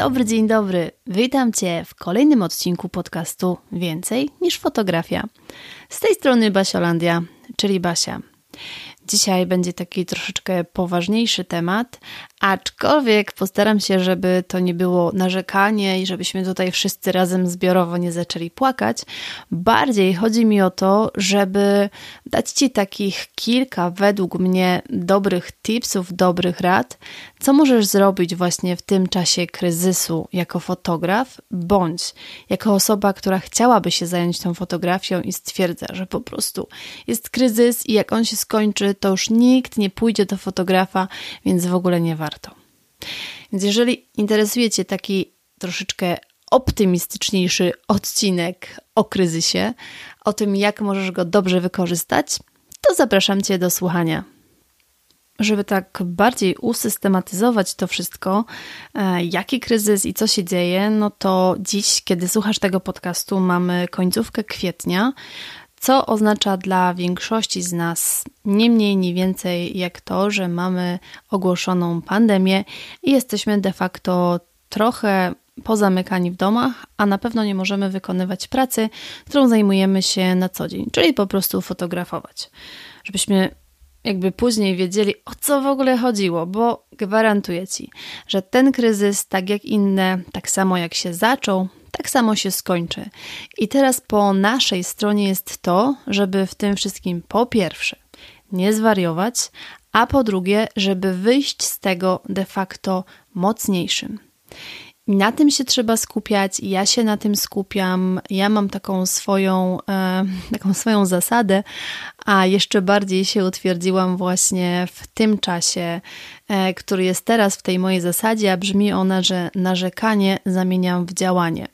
Dobry, dzień dobry. Witam Cię w kolejnym odcinku podcastu Więcej niż fotografia. Z tej strony Basiolandia, czyli Basia. Dzisiaj będzie taki troszeczkę poważniejszy temat, aczkolwiek postaram się, żeby to nie było narzekanie i żebyśmy tutaj wszyscy razem zbiorowo nie zaczęli płakać. Bardziej chodzi mi o to, żeby dać Ci takich kilka, według mnie, dobrych tipsów, dobrych rad, co możesz zrobić właśnie w tym czasie kryzysu jako fotograf, bądź jako osoba, która chciałaby się zająć tą fotografią i stwierdza, że po prostu jest kryzys i jak on się skończy, to już nikt nie pójdzie do fotografa, więc w ogóle nie warto. Więc jeżeli interesuje Cię taki troszeczkę optymistyczniejszy odcinek o kryzysie, o tym, jak możesz go dobrze wykorzystać, to zapraszam Cię do słuchania. Żeby tak bardziej usystematyzować to wszystko, e, jaki kryzys i co się dzieje, no to dziś, kiedy słuchasz tego podcastu, mamy końcówkę kwietnia, co oznacza dla większości z nas nie mniej, nie więcej jak to, że mamy ogłoszoną pandemię i jesteśmy de facto trochę pozamykani w domach, a na pewno nie możemy wykonywać pracy, którą zajmujemy się na co dzień, czyli po prostu fotografować. Żebyśmy jakby później wiedzieli, o co w ogóle chodziło, bo gwarantuję Ci, że ten kryzys, tak jak inne, tak samo jak się zaczął, tak samo się skończy. I teraz po naszej stronie jest to, żeby w tym wszystkim po pierwsze nie zwariować, a po drugie, żeby wyjść z tego de facto mocniejszym. I na tym się trzeba skupiać, ja się na tym skupiam. Ja mam taką swoją, e, taką swoją zasadę, a jeszcze bardziej się utwierdziłam właśnie w tym czasie, e, który jest teraz w tej mojej zasadzie, a brzmi ona, że narzekanie zamieniam w działanie.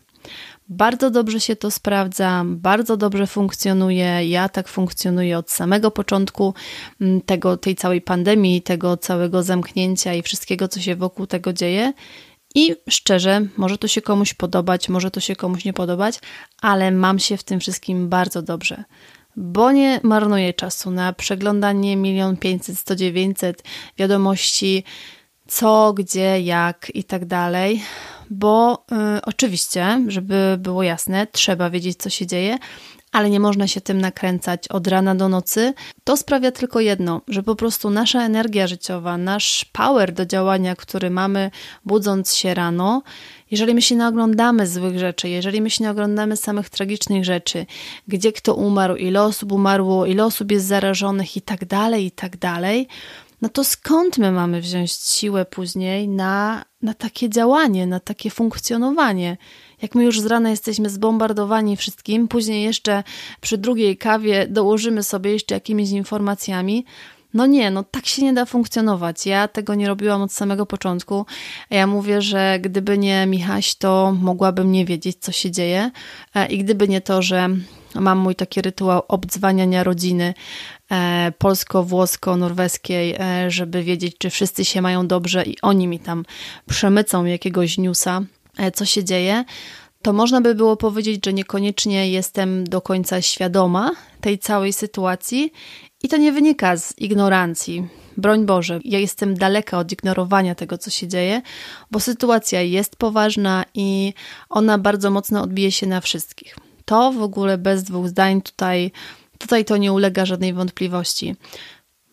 Bardzo dobrze się to sprawdza, bardzo dobrze funkcjonuje. Ja tak funkcjonuję od samego początku mm, tego, tej całej pandemii, tego całego zamknięcia i wszystkiego, co się wokół tego dzieje. I szczerze, może to się komuś podobać, może to się komuś nie podobać, ale mam się w tym wszystkim bardzo dobrze. Bo nie marnuję czasu na przeglądanie milion pięćset, sto dziewięćset wiadomości, co, gdzie, jak i tak dalej bo y, oczywiście, żeby było jasne, trzeba wiedzieć, co się dzieje, ale nie można się tym nakręcać od rana do nocy. To sprawia tylko jedno, że po prostu nasza energia życiowa, nasz power do działania, który mamy budząc się rano, jeżeli my się nie oglądamy złych rzeczy, jeżeli my się nie oglądamy samych tragicznych rzeczy, gdzie kto umarł, ile osób umarło, ile osób jest zarażonych i tak dalej, i tak dalej, no to skąd my mamy wziąć siłę później na, na takie działanie, na takie funkcjonowanie? Jak my już z rana jesteśmy zbombardowani wszystkim, później jeszcze przy drugiej kawie dołożymy sobie jeszcze jakimiś informacjami, no nie, no tak się nie da funkcjonować. Ja tego nie robiłam od samego początku. Ja mówię, że gdyby nie Michaś, to mogłabym nie wiedzieć, co się dzieje. E, I gdyby nie to, że mam mój taki rytuał obdzwaniania rodziny polsko-włosko-norweskiej, e, żeby wiedzieć, czy wszyscy się mają dobrze i oni mi tam przemycą jakiegoś newsa, co się dzieje, to można by było powiedzieć, że niekoniecznie jestem do końca świadoma tej całej sytuacji i to nie wynika z ignorancji. Broń Boże, ja jestem daleka od ignorowania tego, co się dzieje, bo sytuacja jest poważna i ona bardzo mocno odbije się na wszystkich. To w ogóle bez dwóch zdań tutaj, tutaj to nie ulega żadnej wątpliwości.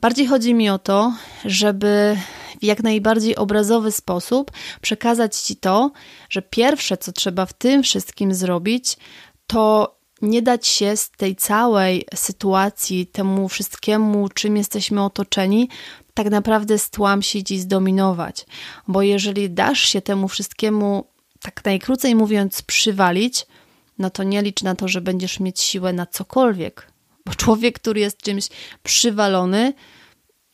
Bardziej chodzi mi o to, żeby w jak najbardziej obrazowy sposób przekazać Ci to, że pierwsze, co trzeba w tym wszystkim zrobić, to nie dać się z tej całej sytuacji, temu wszystkiemu, czym jesteśmy otoczeni, tak naprawdę stłamsić i zdominować. Bo jeżeli dasz się temu wszystkiemu, tak najkrócej mówiąc, przywalić, no to nie licz na to, że będziesz mieć siłę na cokolwiek. Bo człowiek, który jest czymś przywalony,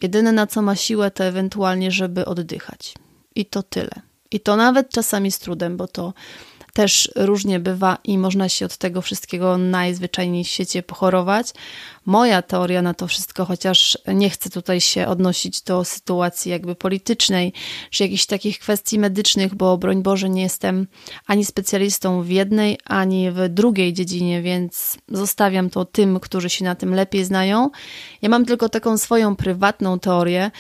jedyne na co ma siłę, to ewentualnie, żeby oddychać. I to tyle. I to nawet czasami z trudem, bo to też różnie bywa i można się od tego wszystkiego najzwyczajniej w świecie pochorować. Moja teoria na to wszystko, chociaż nie chcę tutaj się odnosić do sytuacji jakby politycznej, czy jakichś takich kwestii medycznych, bo broń Boże nie jestem ani specjalistą w jednej, ani w drugiej dziedzinie, więc zostawiam to tym, którzy się na tym lepiej znają. Ja mam tylko taką swoją prywatną teorię,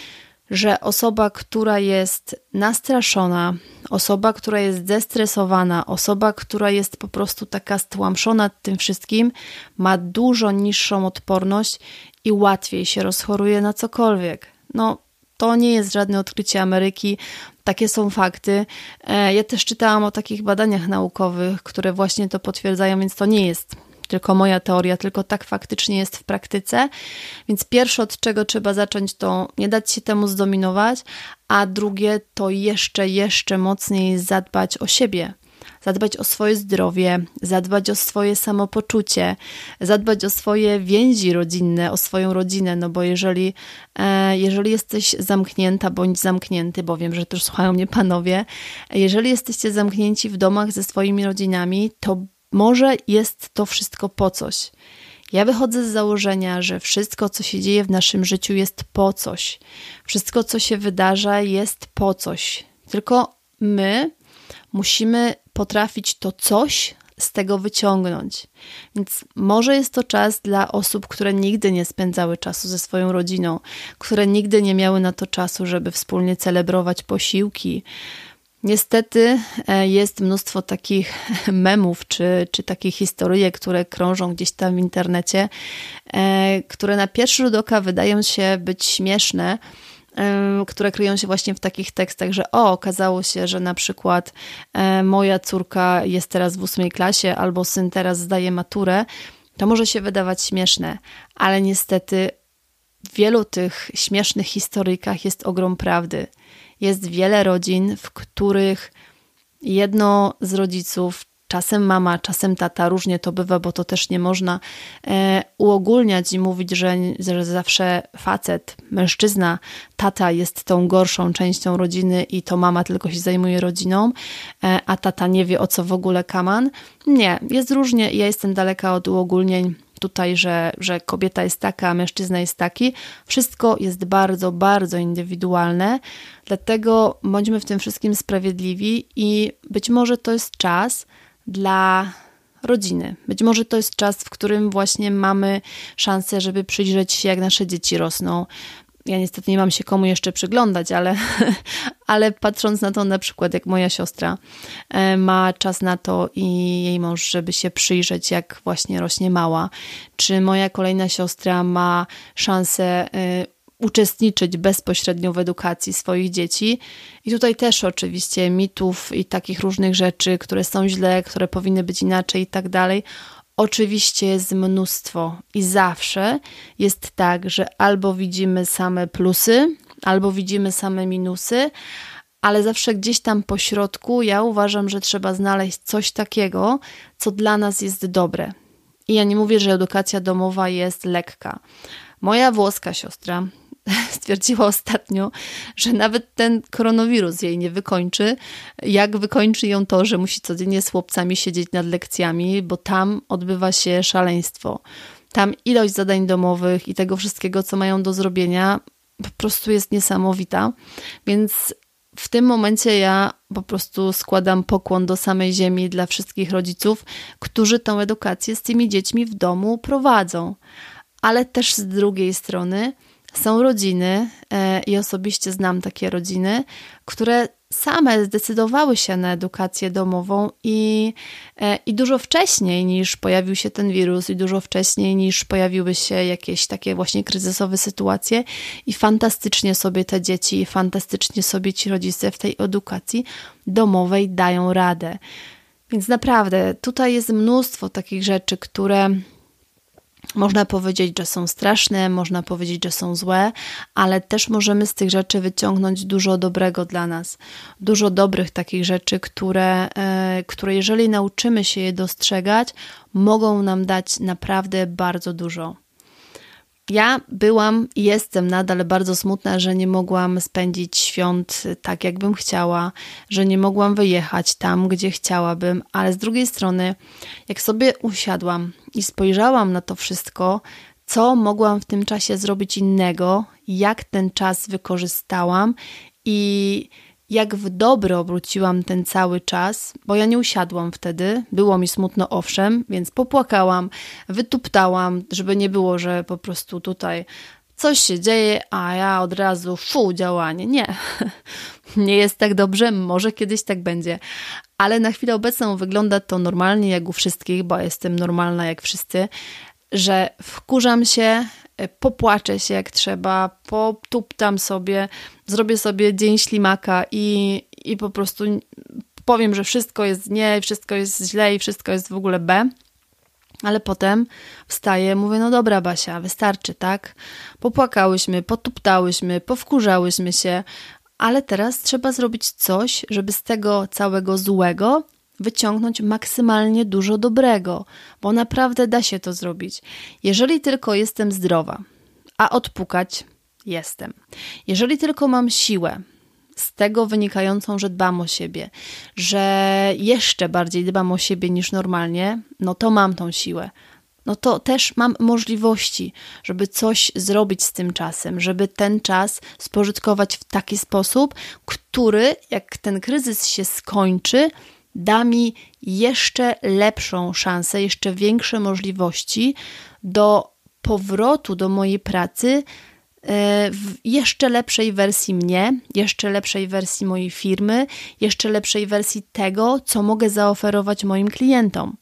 że osoba, która jest nastraszona, osoba, która jest zestresowana, osoba, która jest po prostu taka stłamszona tym wszystkim, ma dużo niższą odporność i łatwiej się rozchoruje na cokolwiek. No, to nie jest żadne odkrycie Ameryki, takie są fakty. E, ja też czytałam o takich badaniach naukowych, które właśnie to potwierdzają, więc to nie jest tylko moja teoria, tylko tak faktycznie jest w praktyce. Więc pierwsze, od czego trzeba zacząć, to nie dać się temu zdominować, a drugie to jeszcze, jeszcze mocniej zadbać o siebie zadbać o swoje zdrowie, zadbać o swoje samopoczucie, zadbać o swoje więzi rodzinne, o swoją rodzinę, no bo jeżeli, e, jeżeli jesteś zamknięta bądź zamknięty, bo wiem, że też słuchają mnie panowie, jeżeli jesteście zamknięci w domach ze swoimi rodzinami, to może jest to wszystko po coś. Ja wychodzę z założenia, że wszystko, co się dzieje w naszym życiu, jest po coś. Wszystko, co się wydarza, jest po coś. Tylko my musimy potrafić to coś z tego wyciągnąć. Więc może jest to czas dla osób, które nigdy nie spędzały czasu ze swoją rodziną, które nigdy nie miały na to czasu, żeby wspólnie celebrować posiłki, Niestety e, jest mnóstwo takich memów czy, czy takich historyjek, które krążą gdzieś tam w internecie, e, które na pierwszy rzut oka wydają się być śmieszne, e, które kryją się właśnie w takich tekstach, że o, okazało się, że na przykład moja córka jest teraz w ósmej klasie albo syn teraz zdaje maturę, to może się wydawać śmieszne, ale niestety w wielu tych śmiesznych historyjkach jest ogrom prawdy. Jest wiele rodzin, w których jedno z rodziców, czasem mama, czasem tata, różnie to bywa, bo to też nie można e, uogólniać i mówić, że, że zawsze facet, mężczyzna, tata jest tą gorszą częścią rodziny i to mama tylko się zajmuje rodziną, e, a tata nie wie o co w ogóle kaman. Nie, jest różnie. Ja jestem daleka od uogólnień tutaj, że, że kobieta jest taka, a mężczyzna jest taki. Wszystko jest bardzo, bardzo indywidualne, dlatego bądźmy w tym wszystkim sprawiedliwi i być może to jest czas dla rodziny. Być może to jest czas, w którym właśnie mamy szansę, żeby przyjrzeć się, jak nasze dzieci rosną ja niestety nie mam się komu jeszcze przyglądać, ale, ale patrząc na to na przykład, jak moja siostra e, ma czas na to i jej mąż, żeby się przyjrzeć, jak właśnie rośnie mała, czy moja kolejna siostra ma szansę e, uczestniczyć bezpośrednio w edukacji swoich dzieci. I tutaj też oczywiście mitów i takich różnych rzeczy, które są źle, które powinny być inaczej i tak dalej Oczywiście jest mnóstwo i zawsze jest tak, że albo widzimy same plusy, albo widzimy same minusy, ale zawsze gdzieś tam po środku ja uważam, że trzeba znaleźć coś takiego, co dla nas jest dobre. I ja nie mówię, że edukacja domowa jest lekka. Moja włoska siostra stwierdziła ostatnio, że nawet ten koronawirus jej nie wykończy, jak wykończy ją to, że musi codziennie z chłopcami siedzieć nad lekcjami, bo tam odbywa się szaleństwo. Tam ilość zadań domowych i tego wszystkiego, co mają do zrobienia, po prostu jest niesamowita. Więc w tym momencie ja po prostu składam pokłon do samej ziemi dla wszystkich rodziców, którzy tą edukację z tymi dziećmi w domu prowadzą. Ale też z drugiej strony, są rodziny, e, i osobiście znam takie rodziny, które same zdecydowały się na edukację domową i, e, i dużo wcześniej niż pojawił się ten wirus, i dużo wcześniej niż pojawiły się jakieś takie właśnie kryzysowe sytuacje, i fantastycznie sobie te dzieci, i fantastycznie sobie ci rodzice w tej edukacji domowej dają radę. Więc naprawdę tutaj jest mnóstwo takich rzeczy, które można powiedzieć, że są straszne, można powiedzieć, że są złe, ale też możemy z tych rzeczy wyciągnąć dużo dobrego dla nas. Dużo dobrych takich rzeczy, które, e, które jeżeli nauczymy się je dostrzegać, mogą nam dać naprawdę bardzo dużo. Ja byłam i jestem nadal bardzo smutna, że nie mogłam spędzić świąt tak, jakbym chciała, że nie mogłam wyjechać tam, gdzie chciałabym, ale z drugiej strony, jak sobie usiadłam i spojrzałam na to wszystko, co mogłam w tym czasie zrobić innego, jak ten czas wykorzystałam i jak w dobre obróciłam ten cały czas, bo ja nie usiadłam wtedy, było mi smutno owszem, więc popłakałam, wytuptałam, żeby nie było, że po prostu tutaj coś się dzieje, a ja od razu fu, działanie. Nie, nie jest tak dobrze, może kiedyś tak będzie, ale na chwilę obecną wygląda to normalnie jak u wszystkich, bo jestem normalna jak wszyscy, że wkurzam się, popłaczę się jak trzeba, potuptam sobie, zrobię sobie dzień ślimaka i, i po prostu powiem, że wszystko jest nie, wszystko jest źle i wszystko jest w ogóle B. Ale potem wstaję, mówię, no dobra Basia, wystarczy, tak? Popłakałyśmy, potuptałyśmy, powkurzałyśmy się, ale teraz trzeba zrobić coś, żeby z tego całego złego wyciągnąć maksymalnie dużo dobrego, bo naprawdę da się to zrobić. Jeżeli tylko jestem zdrowa, a odpukać jestem. Jeżeli tylko mam siłę, z tego wynikającą, że dbam o siebie, że jeszcze bardziej dbam o siebie niż normalnie, no to mam tą siłę. No to też mam możliwości, żeby coś zrobić z tym czasem, żeby ten czas spożytkować w taki sposób, który, jak ten kryzys się skończy, da mi jeszcze lepszą szansę, jeszcze większe możliwości do powrotu do mojej pracy e, w jeszcze lepszej wersji mnie, jeszcze lepszej wersji mojej firmy, jeszcze lepszej wersji tego, co mogę zaoferować moim klientom.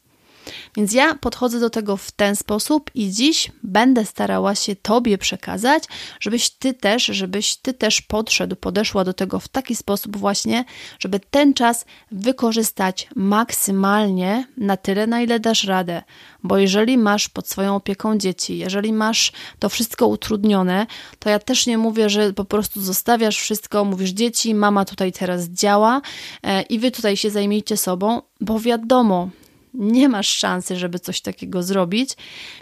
Więc ja podchodzę do tego w ten sposób i dziś będę starała się Tobie przekazać, żebyś Ty też, żebyś Ty też podszedł, podeszła do tego w taki sposób właśnie, żeby ten czas wykorzystać maksymalnie na tyle, na ile dasz radę. Bo jeżeli masz pod swoją opieką dzieci, jeżeli masz to wszystko utrudnione, to ja też nie mówię, że po prostu zostawiasz wszystko, mówisz dzieci, mama tutaj teraz działa e, i wy tutaj się zajmijcie sobą, bo wiadomo, nie masz szansy, żeby coś takiego zrobić,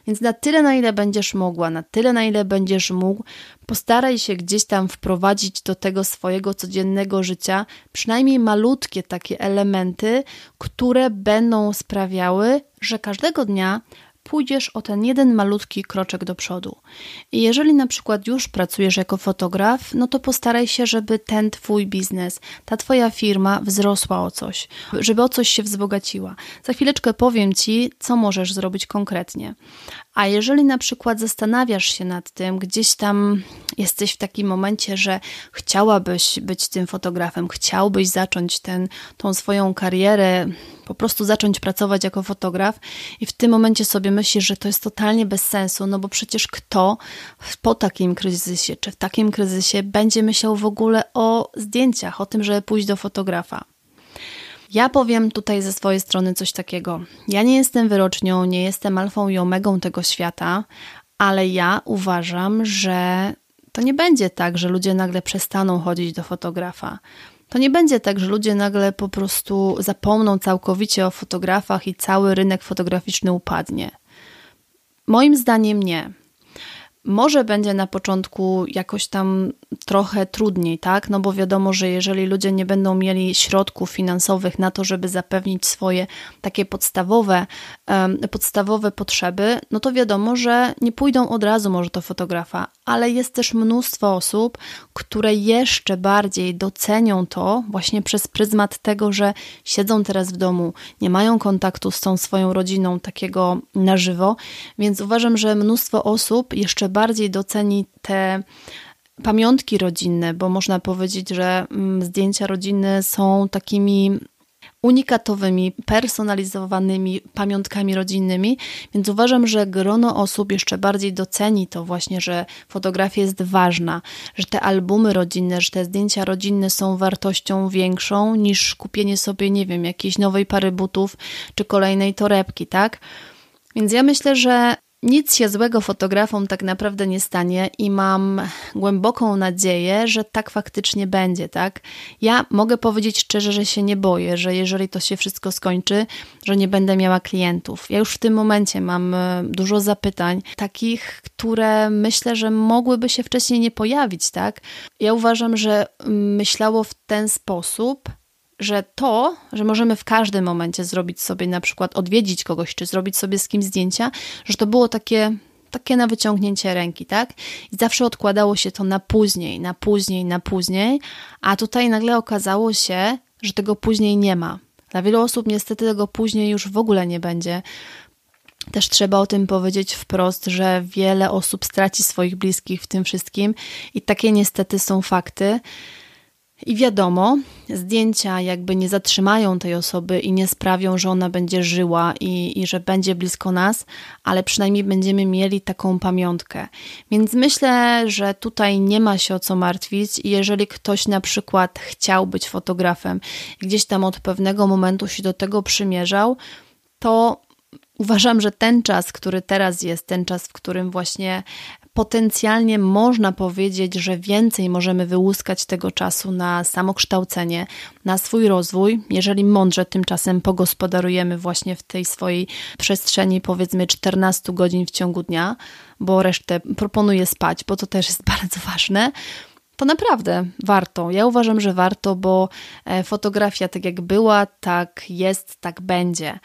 więc na tyle, na ile będziesz mogła, na tyle, na ile będziesz mógł, postaraj się gdzieś tam wprowadzić do tego swojego codziennego życia przynajmniej malutkie takie elementy, które będą sprawiały, że każdego dnia pójdziesz o ten jeden malutki kroczek do przodu. I jeżeli na przykład już pracujesz jako fotograf, no to postaraj się, żeby ten twój biznes, ta twoja firma wzrosła o coś, żeby o coś się wzbogaciła. Za chwileczkę powiem ci, co możesz zrobić konkretnie. A jeżeli na przykład zastanawiasz się nad tym, gdzieś tam jesteś w takim momencie, że chciałabyś być tym fotografem, chciałbyś zacząć ten, tą swoją karierę, po prostu zacząć pracować jako fotograf i w tym momencie sobie myślisz, że to jest totalnie bez sensu, no bo przecież kto po takim kryzysie, czy w takim kryzysie będzie myślał w ogóle o zdjęciach, o tym, żeby pójść do fotografa. Ja powiem tutaj ze swojej strony coś takiego. Ja nie jestem wyrocznią, nie jestem alfą i omegą tego świata, ale ja uważam, że to nie będzie tak, że ludzie nagle przestaną chodzić do fotografa. To nie będzie tak, że ludzie nagle po prostu zapomną całkowicie o fotografach i cały rynek fotograficzny upadnie. Moim zdaniem nie. Może będzie na początku jakoś tam trochę trudniej, tak? No bo wiadomo, że jeżeli ludzie nie będą mieli środków finansowych na to, żeby zapewnić swoje takie podstawowe, um, podstawowe potrzeby, no to wiadomo, że nie pójdą od razu może do fotografa, ale jest też mnóstwo osób, które jeszcze bardziej docenią to właśnie przez pryzmat tego, że siedzą teraz w domu, nie mają kontaktu z tą swoją rodziną takiego na żywo, więc uważam, że mnóstwo osób jeszcze bardziej doceni te pamiątki rodzinne, bo można powiedzieć, że mm, zdjęcia rodziny są takimi unikatowymi, personalizowanymi pamiątkami rodzinnymi, więc uważam, że grono osób jeszcze bardziej doceni to właśnie, że fotografia jest ważna, że te albumy rodzinne, że te zdjęcia rodzinne są wartością większą niż kupienie sobie, nie wiem, jakiejś nowej pary butów czy kolejnej torebki, tak? Więc ja myślę, że nic się złego fotografom tak naprawdę nie stanie i mam głęboką nadzieję, że tak faktycznie będzie, tak? Ja mogę powiedzieć szczerze, że się nie boję, że jeżeli to się wszystko skończy, że nie będę miała klientów. Ja już w tym momencie mam e, dużo zapytań, takich, które myślę, że mogłyby się wcześniej nie pojawić, tak? Ja uważam, że myślało w ten sposób, że to, że możemy w każdym momencie zrobić sobie na przykład odwiedzić kogoś, czy zrobić sobie z kim zdjęcia, że to było takie, takie na wyciągnięcie ręki, tak? I zawsze odkładało się to na później, na później, na później, a tutaj nagle okazało się, że tego później nie ma. Dla wielu osób niestety tego później już w ogóle nie będzie. Też trzeba o tym powiedzieć wprost, że wiele osób straci swoich bliskich w tym wszystkim i takie niestety są fakty. I wiadomo, zdjęcia jakby nie zatrzymają tej osoby i nie sprawią, że ona będzie żyła i, i że będzie blisko nas, ale przynajmniej będziemy mieli taką pamiątkę. Więc myślę, że tutaj nie ma się o co martwić. Jeżeli ktoś na przykład chciał być fotografem, gdzieś tam od pewnego momentu się do tego przymierzał, to Uważam, że ten czas, który teraz jest, ten czas, w którym właśnie potencjalnie można powiedzieć, że więcej możemy wyłuskać tego czasu na samokształcenie, na swój rozwój, jeżeli mądrze tymczasem pogospodarujemy właśnie w tej swojej przestrzeni, powiedzmy 14 godzin w ciągu dnia, bo resztę proponuję spać, bo to też jest bardzo ważne to naprawdę warto. Ja uważam, że warto, bo e, fotografia tak jak była, tak jest, tak będzie.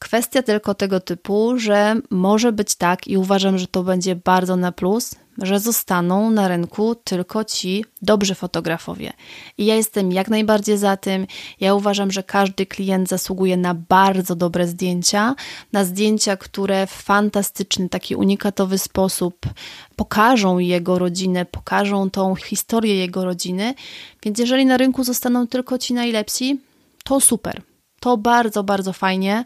Kwestia tylko tego typu, że może być tak i uważam, że to będzie bardzo na plus, że zostaną na rynku tylko ci dobrzy fotografowie. I ja jestem jak najbardziej za tym. Ja uważam, że każdy klient zasługuje na bardzo dobre zdjęcia, na zdjęcia, które w fantastyczny, taki unikatowy sposób pokażą jego rodzinę, pokażą tą historię jego rodziny. Więc jeżeli na rynku zostaną tylko ci najlepsi, to super. To bardzo, bardzo fajnie.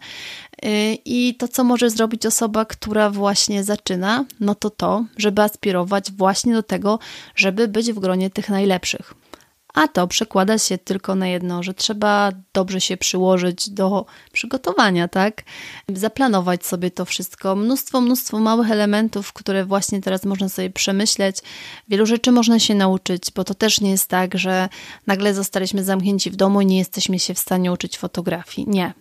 Y, I to, co może zrobić osoba, która właśnie zaczyna, no to to, żeby aspirować właśnie do tego, żeby być w gronie tych najlepszych. A to przekłada się tylko na jedno, że trzeba dobrze się przyłożyć do przygotowania, tak? Zaplanować sobie to wszystko. Mnóstwo, mnóstwo małych elementów, które właśnie teraz można sobie przemyśleć. Wielu rzeczy można się nauczyć, bo to też nie jest tak, że nagle zostaliśmy zamknięci w domu i nie jesteśmy się w stanie uczyć fotografii. Nie,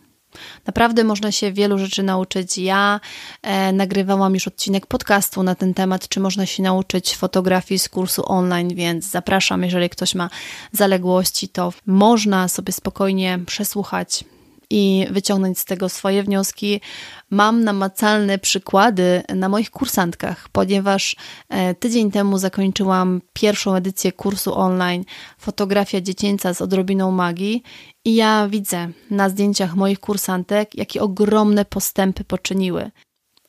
Naprawdę można się wielu rzeczy nauczyć. Ja e, nagrywałam już odcinek podcastu na ten temat, czy można się nauczyć fotografii z kursu online, więc zapraszam, jeżeli ktoś ma zaległości, to można sobie spokojnie przesłuchać i wyciągnąć z tego swoje wnioski. Mam namacalne przykłady na moich kursantkach, ponieważ e, tydzień temu zakończyłam pierwszą edycję kursu online Fotografia dziecięca z odrobiną magii i ja widzę na zdjęciach moich kursantek, jakie ogromne postępy poczyniły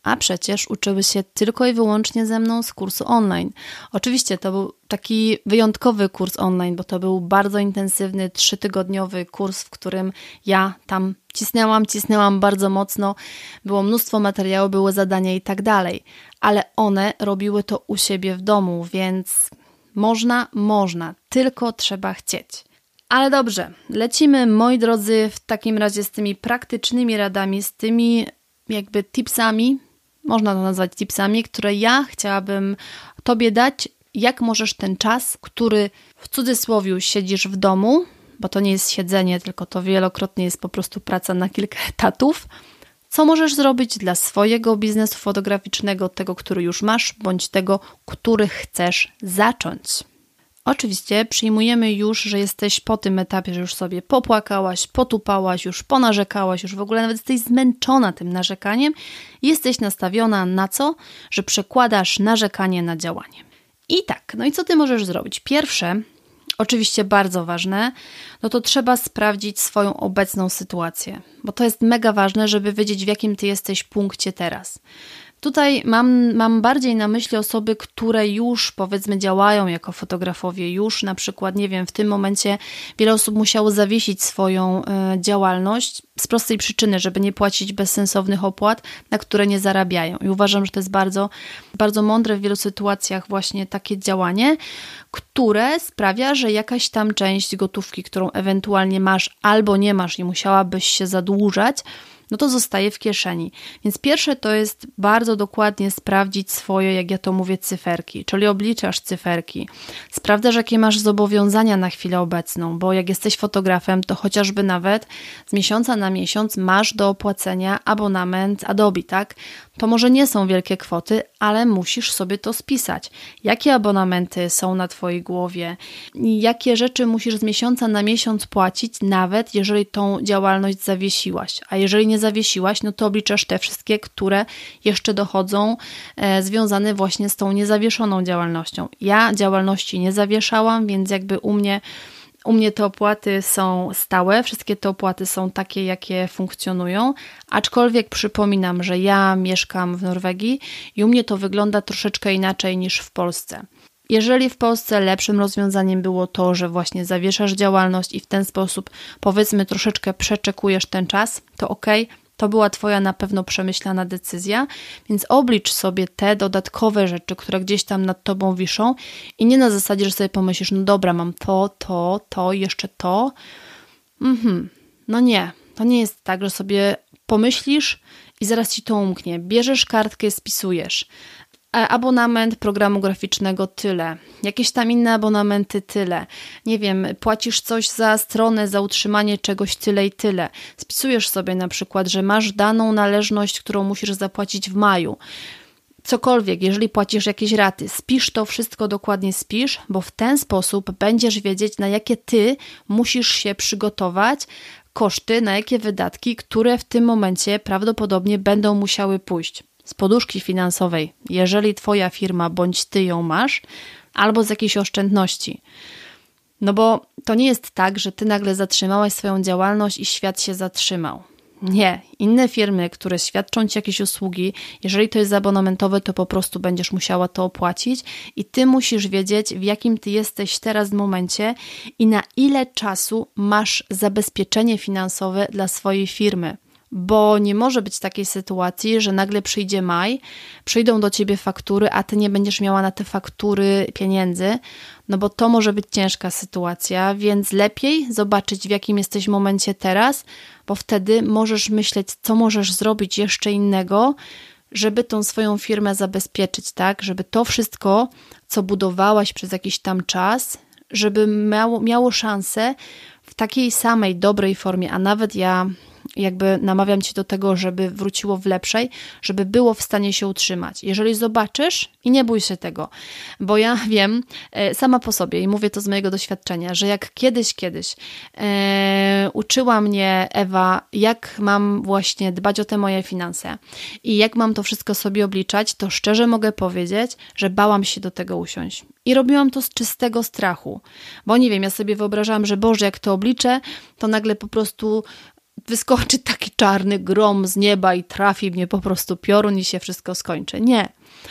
a przecież uczyły się tylko i wyłącznie ze mną z kursu online. Oczywiście to był taki wyjątkowy kurs online, bo to był bardzo intensywny, trzytygodniowy kurs, w którym ja tam cisnęłam, cisnęłam bardzo mocno. Było mnóstwo materiału, były zadania i tak dalej, ale one robiły to u siebie w domu, więc można, można, tylko trzeba chcieć. Ale dobrze, lecimy moi drodzy w takim razie z tymi praktycznymi radami, z tymi jakby tipsami, można to nazwać tipsami, które ja chciałabym Tobie dać, jak możesz ten czas, który w cudzysłowie siedzisz w domu, bo to nie jest siedzenie, tylko to wielokrotnie jest po prostu praca na kilka etatów, co możesz zrobić dla swojego biznesu fotograficznego, tego, który już masz, bądź tego, który chcesz zacząć. Oczywiście przyjmujemy już, że jesteś po tym etapie, że już sobie popłakałaś, potupałaś, już ponarzekałaś, już w ogóle nawet jesteś zmęczona tym narzekaniem jesteś nastawiona na co? Że przekładasz narzekanie na działanie. I tak, no i co ty możesz zrobić? Pierwsze, oczywiście bardzo ważne, no to trzeba sprawdzić swoją obecną sytuację, bo to jest mega ważne, żeby wiedzieć, w jakim ty jesteś punkcie teraz. Tutaj mam, mam bardziej na myśli osoby, które już powiedzmy działają jako fotografowie, już na przykład, nie wiem, w tym momencie wiele osób musiało zawiesić swoją y, działalność z prostej przyczyny, żeby nie płacić bezsensownych opłat, na które nie zarabiają. I uważam, że to jest bardzo, bardzo mądre w wielu sytuacjach właśnie takie działanie, które sprawia, że jakaś tam część gotówki, którą ewentualnie masz albo nie masz i musiałabyś się zadłużać, no to zostaje w kieszeni. Więc pierwsze to jest bardzo dokładnie sprawdzić swoje, jak ja to mówię, cyferki, czyli obliczasz cyferki. Sprawdzasz, jakie masz zobowiązania na chwilę obecną, bo jak jesteś fotografem, to chociażby nawet z miesiąca na miesiąc masz do opłacenia abonament Adobe, tak? To może nie są wielkie kwoty, ale musisz sobie to spisać. Jakie abonamenty są na Twojej głowie? Jakie rzeczy musisz z miesiąca na miesiąc płacić, nawet jeżeli tą działalność zawiesiłaś? A jeżeli nie zawiesiłaś, no to obliczasz te wszystkie, które jeszcze dochodzą, e, związane właśnie z tą niezawieszoną działalnością. Ja działalności nie zawieszałam, więc jakby u mnie u mnie te opłaty są stałe, wszystkie te opłaty są takie, jakie funkcjonują, aczkolwiek przypominam, że ja mieszkam w Norwegii i u mnie to wygląda troszeczkę inaczej niż w Polsce. Jeżeli w Polsce lepszym rozwiązaniem było to, że właśnie zawieszasz działalność i w ten sposób powiedzmy troszeczkę przeczekujesz ten czas, to ok, to była Twoja na pewno przemyślana decyzja, więc oblicz sobie te dodatkowe rzeczy, które gdzieś tam nad Tobą wiszą i nie na zasadzie, że sobie pomyślisz, no dobra, mam to, to, to, jeszcze to. Mhm. No nie, to nie jest tak, że sobie pomyślisz i zaraz Ci to umknie. Bierzesz kartkę, spisujesz. E, abonament programu graficznego tyle, jakieś tam inne abonamenty tyle, nie wiem, płacisz coś za stronę, za utrzymanie czegoś tyle i tyle. Spisujesz sobie na przykład, że masz daną należność, którą musisz zapłacić w maju. Cokolwiek, jeżeli płacisz jakieś raty, spisz to wszystko dokładnie, spisz, bo w ten sposób będziesz wiedzieć, na jakie ty musisz się przygotować, koszty, na jakie wydatki, które w tym momencie prawdopodobnie będą musiały pójść z poduszki finansowej, jeżeli Twoja firma bądź Ty ją masz, albo z jakiejś oszczędności. No bo to nie jest tak, że Ty nagle zatrzymałaś swoją działalność i świat się zatrzymał. Nie. Inne firmy, które świadczą Ci jakieś usługi, jeżeli to jest abonamentowe, to po prostu będziesz musiała to opłacić i Ty musisz wiedzieć, w jakim Ty jesteś teraz momencie i na ile czasu masz zabezpieczenie finansowe dla swojej firmy bo nie może być takiej sytuacji, że nagle przyjdzie maj, przyjdą do ciebie faktury, a ty nie będziesz miała na te faktury pieniędzy, no bo to może być ciężka sytuacja, więc lepiej zobaczyć, w jakim jesteś momencie teraz, bo wtedy możesz myśleć, co możesz zrobić jeszcze innego, żeby tą swoją firmę zabezpieczyć, tak? Żeby to wszystko, co budowałaś przez jakiś tam czas, żeby miało, miało szansę w takiej samej dobrej formie, a nawet ja jakby namawiam cię do tego, żeby wróciło w lepszej, żeby było w stanie się utrzymać. Jeżeli zobaczysz i nie bój się tego, bo ja wiem e, sama po sobie i mówię to z mojego doświadczenia, że jak kiedyś, kiedyś e, uczyła mnie Ewa, jak mam właśnie dbać o te moje finanse i jak mam to wszystko sobie obliczać, to szczerze mogę powiedzieć, że bałam się do tego usiąść. I robiłam to z czystego strachu, bo nie wiem, ja sobie wyobrażałam, że Boże, jak to obliczę, to nagle po prostu wyskoczy taki czarny grom z nieba i trafi mnie po prostu piorun i się wszystko skończy. Nie.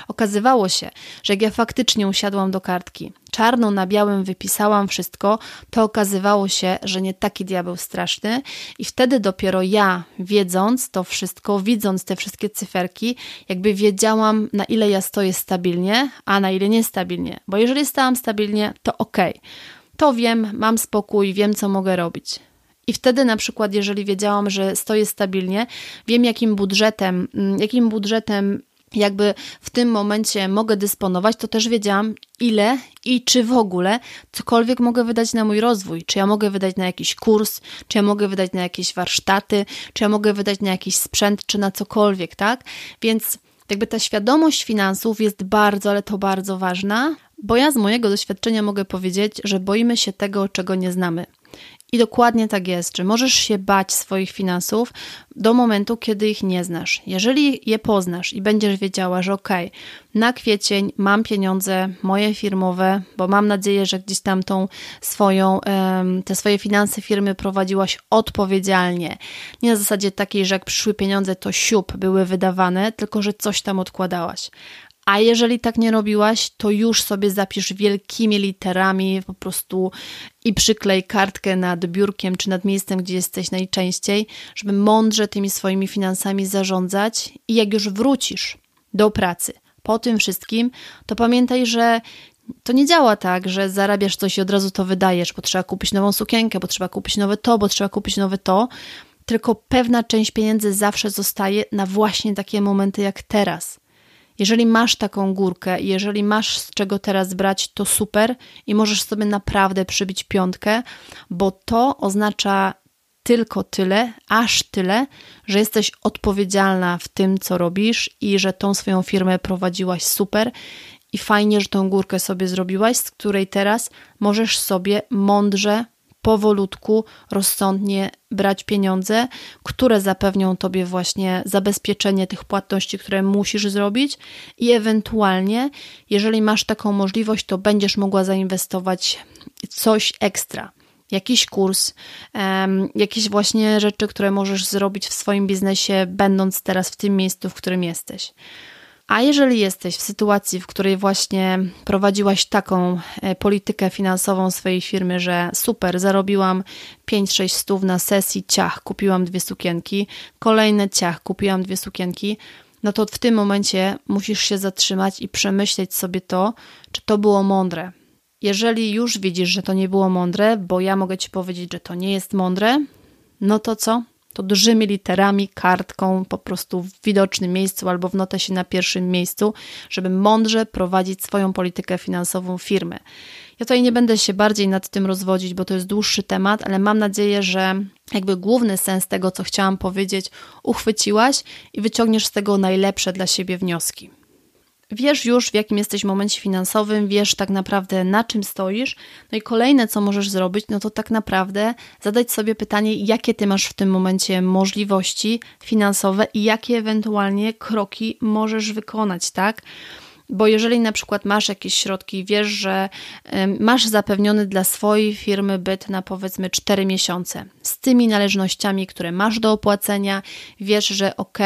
Okazywało się, że jak ja faktycznie usiadłam do kartki, czarno na białym wypisałam wszystko, to okazywało się, że nie taki diabeł straszny i wtedy dopiero ja, wiedząc to wszystko, widząc te wszystkie cyferki, jakby wiedziałam, na ile ja stoję stabilnie, a na ile niestabilnie. Bo jeżeli stałam stabilnie, to ok. To wiem, mam spokój, wiem, co mogę robić. I wtedy na przykład, jeżeli wiedziałam, że stoję stabilnie, wiem jakim budżetem, mm, jakim budżetem jakby w tym momencie mogę dysponować, to też wiedziałam, ile i czy w ogóle cokolwiek mogę wydać na mój rozwój. Czy ja mogę wydać na jakiś kurs, czy ja mogę wydać na jakieś warsztaty, czy ja mogę wydać na jakiś sprzęt, czy na cokolwiek, tak? Więc jakby ta świadomość finansów jest bardzo, ale to bardzo ważna, bo ja z mojego doświadczenia mogę powiedzieć, że boimy się tego, czego nie znamy. I dokładnie tak jest, że możesz się bać swoich finansów do momentu, kiedy ich nie znasz. Jeżeli je poznasz i będziesz wiedziała, że ok, na kwiecień mam pieniądze moje firmowe, bo mam nadzieję, że gdzieś tam tą swoją, te swoje finanse firmy prowadziłaś odpowiedzialnie. Nie na zasadzie takiej, że jak przyszły pieniądze, to siup były wydawane, tylko że coś tam odkładałaś. A jeżeli tak nie robiłaś, to już sobie zapisz wielkimi literami po prostu i przyklej kartkę nad biurkiem czy nad miejscem, gdzie jesteś najczęściej, żeby mądrze tymi swoimi finansami zarządzać i jak już wrócisz do pracy po tym wszystkim, to pamiętaj, że to nie działa tak, że zarabiasz coś i od razu to wydajesz, bo trzeba kupić nową sukienkę, bo trzeba kupić nowe to, bo trzeba kupić nowe to, tylko pewna część pieniędzy zawsze zostaje na właśnie takie momenty jak teraz. Jeżeli masz taką górkę i jeżeli masz z czego teraz brać, to super i możesz sobie naprawdę przybić piątkę, bo to oznacza tylko tyle, aż tyle, że jesteś odpowiedzialna w tym, co robisz i że tą swoją firmę prowadziłaś super i fajnie, że tą górkę sobie zrobiłaś, z której teraz możesz sobie mądrze powolutku, rozsądnie brać pieniądze, które zapewnią tobie właśnie zabezpieczenie tych płatności, które musisz zrobić, i ewentualnie, jeżeli masz taką możliwość, to będziesz mogła zainwestować coś ekstra. Jakiś kurs, um, jakieś właśnie rzeczy, które możesz zrobić w swoim biznesie, będąc teraz w tym miejscu, w którym jesteś. A jeżeli jesteś w sytuacji, w której właśnie prowadziłaś taką e, politykę finansową swojej firmy, że super, zarobiłam 5-6 stów na sesji, ciach, kupiłam dwie sukienki, kolejne ciach, kupiłam dwie sukienki, no to w tym momencie musisz się zatrzymać i przemyśleć sobie to, czy to było mądre. Jeżeli już widzisz, że to nie było mądre, bo ja mogę ci powiedzieć, że to nie jest mądre, no to co? To dużymi literami, kartką, po prostu w widocznym miejscu albo w notesie na pierwszym miejscu, żeby mądrze prowadzić swoją politykę finansową firmy. Ja tutaj nie będę się bardziej nad tym rozwodzić, bo to jest dłuższy temat, ale mam nadzieję, że jakby główny sens tego, co chciałam powiedzieć, uchwyciłaś i wyciągniesz z tego najlepsze dla siebie wnioski. Wiesz już, w jakim jesteś momencie finansowym, wiesz tak naprawdę na czym stoisz. No i kolejne, co możesz zrobić, no to tak naprawdę zadać sobie pytanie, jakie ty masz w tym momencie możliwości finansowe i jakie ewentualnie kroki możesz wykonać, tak? Bo jeżeli na przykład masz jakieś środki, wiesz, że masz zapewniony dla swojej firmy byt na powiedzmy 4 miesiące z tymi należnościami, które masz do opłacenia, wiesz, że ok,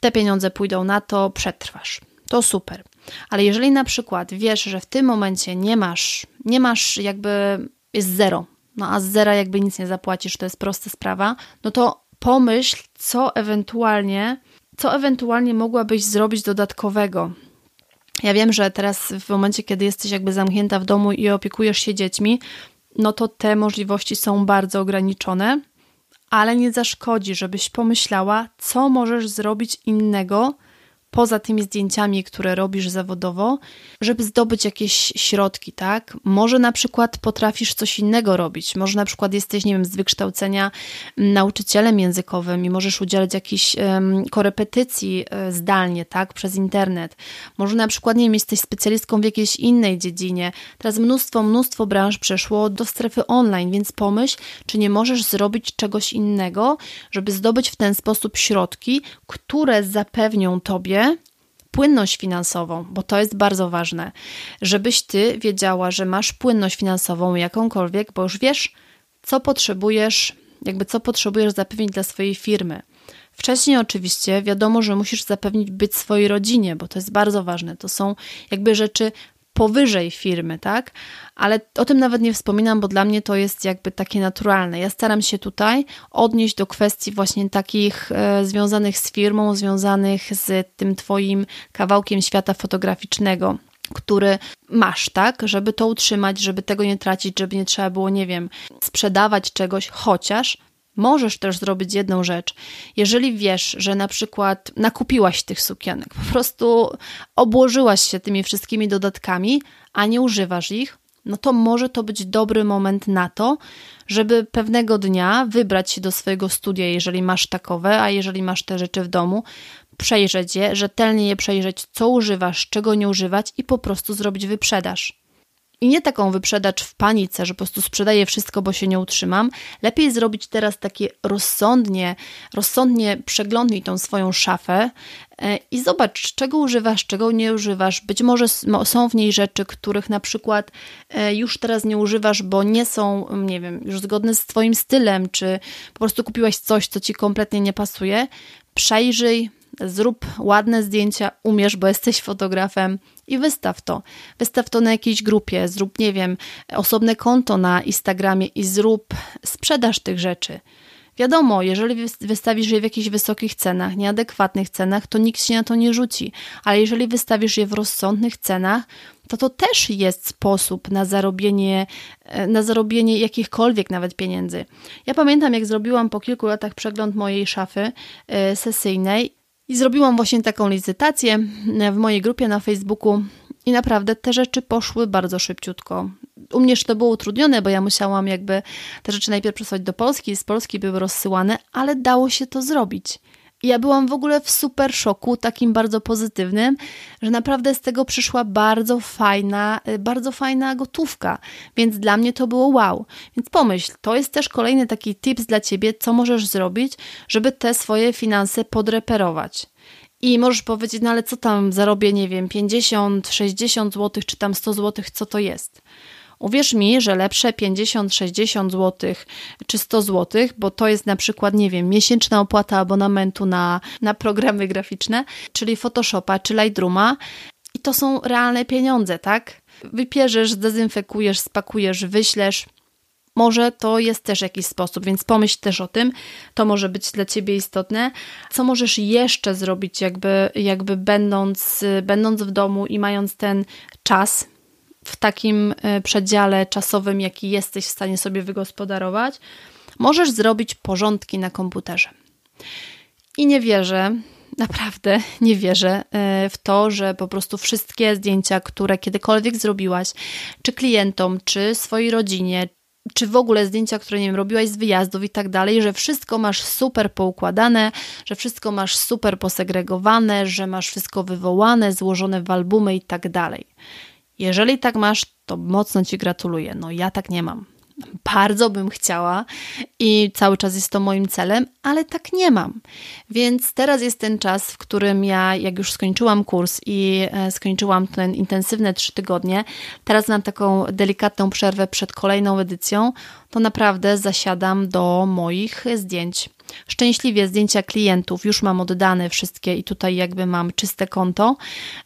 te pieniądze pójdą na to, przetrwasz to super. Ale jeżeli na przykład wiesz, że w tym momencie nie masz, nie masz jakby, jest zero, no a z zera jakby nic nie zapłacisz, to jest prosta sprawa, no to pomyśl, co ewentualnie, co ewentualnie mogłabyś zrobić dodatkowego. Ja wiem, że teraz w momencie, kiedy jesteś jakby zamknięta w domu i opiekujesz się dziećmi, no to te możliwości są bardzo ograniczone, ale nie zaszkodzi, żebyś pomyślała, co możesz zrobić innego, poza tymi zdjęciami, które robisz zawodowo, żeby zdobyć jakieś środki, tak? Może na przykład potrafisz coś innego robić, może na przykład jesteś, nie wiem, z wykształcenia nauczycielem językowym i możesz udzielać jakichś um, korepetycji e, zdalnie, tak? Przez internet. Może na przykład, nie wiem, jesteś specjalistką w jakiejś innej dziedzinie. Teraz mnóstwo, mnóstwo branż przeszło do strefy online, więc pomyśl, czy nie możesz zrobić czegoś innego, żeby zdobyć w ten sposób środki, które zapewnią tobie płynność finansową, bo to jest bardzo ważne, żebyś ty wiedziała, że masz płynność finansową jakąkolwiek, bo już wiesz, co potrzebujesz, jakby co potrzebujesz zapewnić dla swojej firmy. Wcześniej oczywiście wiadomo, że musisz zapewnić być swojej rodzinie, bo to jest bardzo ważne. To są jakby rzeczy powyżej firmy, tak? Ale o tym nawet nie wspominam, bo dla mnie to jest jakby takie naturalne. Ja staram się tutaj odnieść do kwestii właśnie takich e, związanych z firmą, związanych z tym Twoim kawałkiem świata fotograficznego który masz, tak, żeby to utrzymać, żeby tego nie tracić, żeby nie trzeba było, nie wiem, sprzedawać czegoś, chociaż Możesz też zrobić jedną rzecz. Jeżeli wiesz, że na przykład nakupiłaś tych sukienek, po prostu obłożyłaś się tymi wszystkimi dodatkami, a nie używasz ich, no to może to być dobry moment na to, żeby pewnego dnia wybrać się do swojego studia, jeżeli masz takowe, a jeżeli masz te rzeczy w domu, przejrzeć je, rzetelnie je przejrzeć, co używasz, czego nie używać i po prostu zrobić wyprzedaż. I nie taką wyprzedacz w panice, że po prostu sprzedaję wszystko, bo się nie utrzymam. Lepiej zrobić teraz takie rozsądnie, rozsądnie przeglądnij tą swoją szafę e, i zobacz, czego używasz, czego nie używasz. Być może są w niej rzeczy, których na przykład e, już teraz nie używasz, bo nie są, nie wiem, już zgodne z Twoim stylem, czy po prostu kupiłaś coś, co Ci kompletnie nie pasuje. Przejrzyj, zrób ładne zdjęcia, umiesz, bo jesteś fotografem i wystaw to. Wystaw to na jakiejś grupie, zrób, nie wiem, osobne konto na Instagramie i zrób sprzedaż tych rzeczy. Wiadomo, jeżeli wystawisz je w jakichś wysokich cenach, nieadekwatnych cenach, to nikt się na to nie rzuci, ale jeżeli wystawisz je w rozsądnych cenach, to to też jest sposób na zarobienie, e, na zarobienie jakichkolwiek nawet pieniędzy. Ja pamiętam, jak zrobiłam po kilku latach przegląd mojej szafy e, sesyjnej i zrobiłam właśnie taką licytację w mojej grupie na Facebooku i naprawdę te rzeczy poszły bardzo szybciutko. U mnie to było utrudnione, bo ja musiałam jakby te rzeczy najpierw przesłać do Polski, z Polski były rozsyłane, ale dało się to zrobić. Ja byłam w ogóle w super szoku, takim bardzo pozytywnym, że naprawdę z tego przyszła bardzo fajna, y, bardzo fajna gotówka. Więc dla mnie to było wow. Więc pomyśl, to jest też kolejny taki tips dla ciebie, co możesz zrobić, żeby te swoje finanse podreperować. I możesz powiedzieć, no ale co tam zarobię, nie wiem, 50, 60 zł, czy tam 100 zł, co to jest? Uwierz mi, że lepsze 50, 60 zł czy 100 zł, bo to jest na przykład, nie wiem, miesięczna opłata abonamentu na, na programy graficzne, czyli Photoshopa czy Lightrooma. I to są realne pieniądze, tak? Wypierzesz, zdezynfekujesz, spakujesz, wyślesz. Może to jest też jakiś sposób, więc pomyśl też o tym. To może być dla Ciebie istotne. Co możesz jeszcze zrobić, jakby, jakby będąc, będąc w domu i mając ten czas, w takim e, przedziale czasowym, jaki jesteś w stanie sobie wygospodarować, możesz zrobić porządki na komputerze. I nie wierzę, naprawdę nie wierzę e, w to, że po prostu wszystkie zdjęcia, które kiedykolwiek zrobiłaś, czy klientom, czy swojej rodzinie, czy w ogóle zdjęcia, które nie wiem, robiłaś z wyjazdów i tak dalej, że wszystko masz super poukładane, że wszystko masz super posegregowane, że masz wszystko wywołane, złożone w albumy i tak dalej. Jeżeli tak masz, to mocno Ci gratuluję. No ja tak nie mam. Bardzo bym chciała i cały czas jest to moim celem, ale tak nie mam. Więc teraz jest ten czas, w którym ja, jak już skończyłam kurs i e, skończyłam ten intensywne trzy tygodnie, teraz mam taką delikatną przerwę przed kolejną edycją, to naprawdę zasiadam do moich zdjęć Szczęśliwie zdjęcia klientów już mam oddane wszystkie i tutaj jakby mam czyste konto,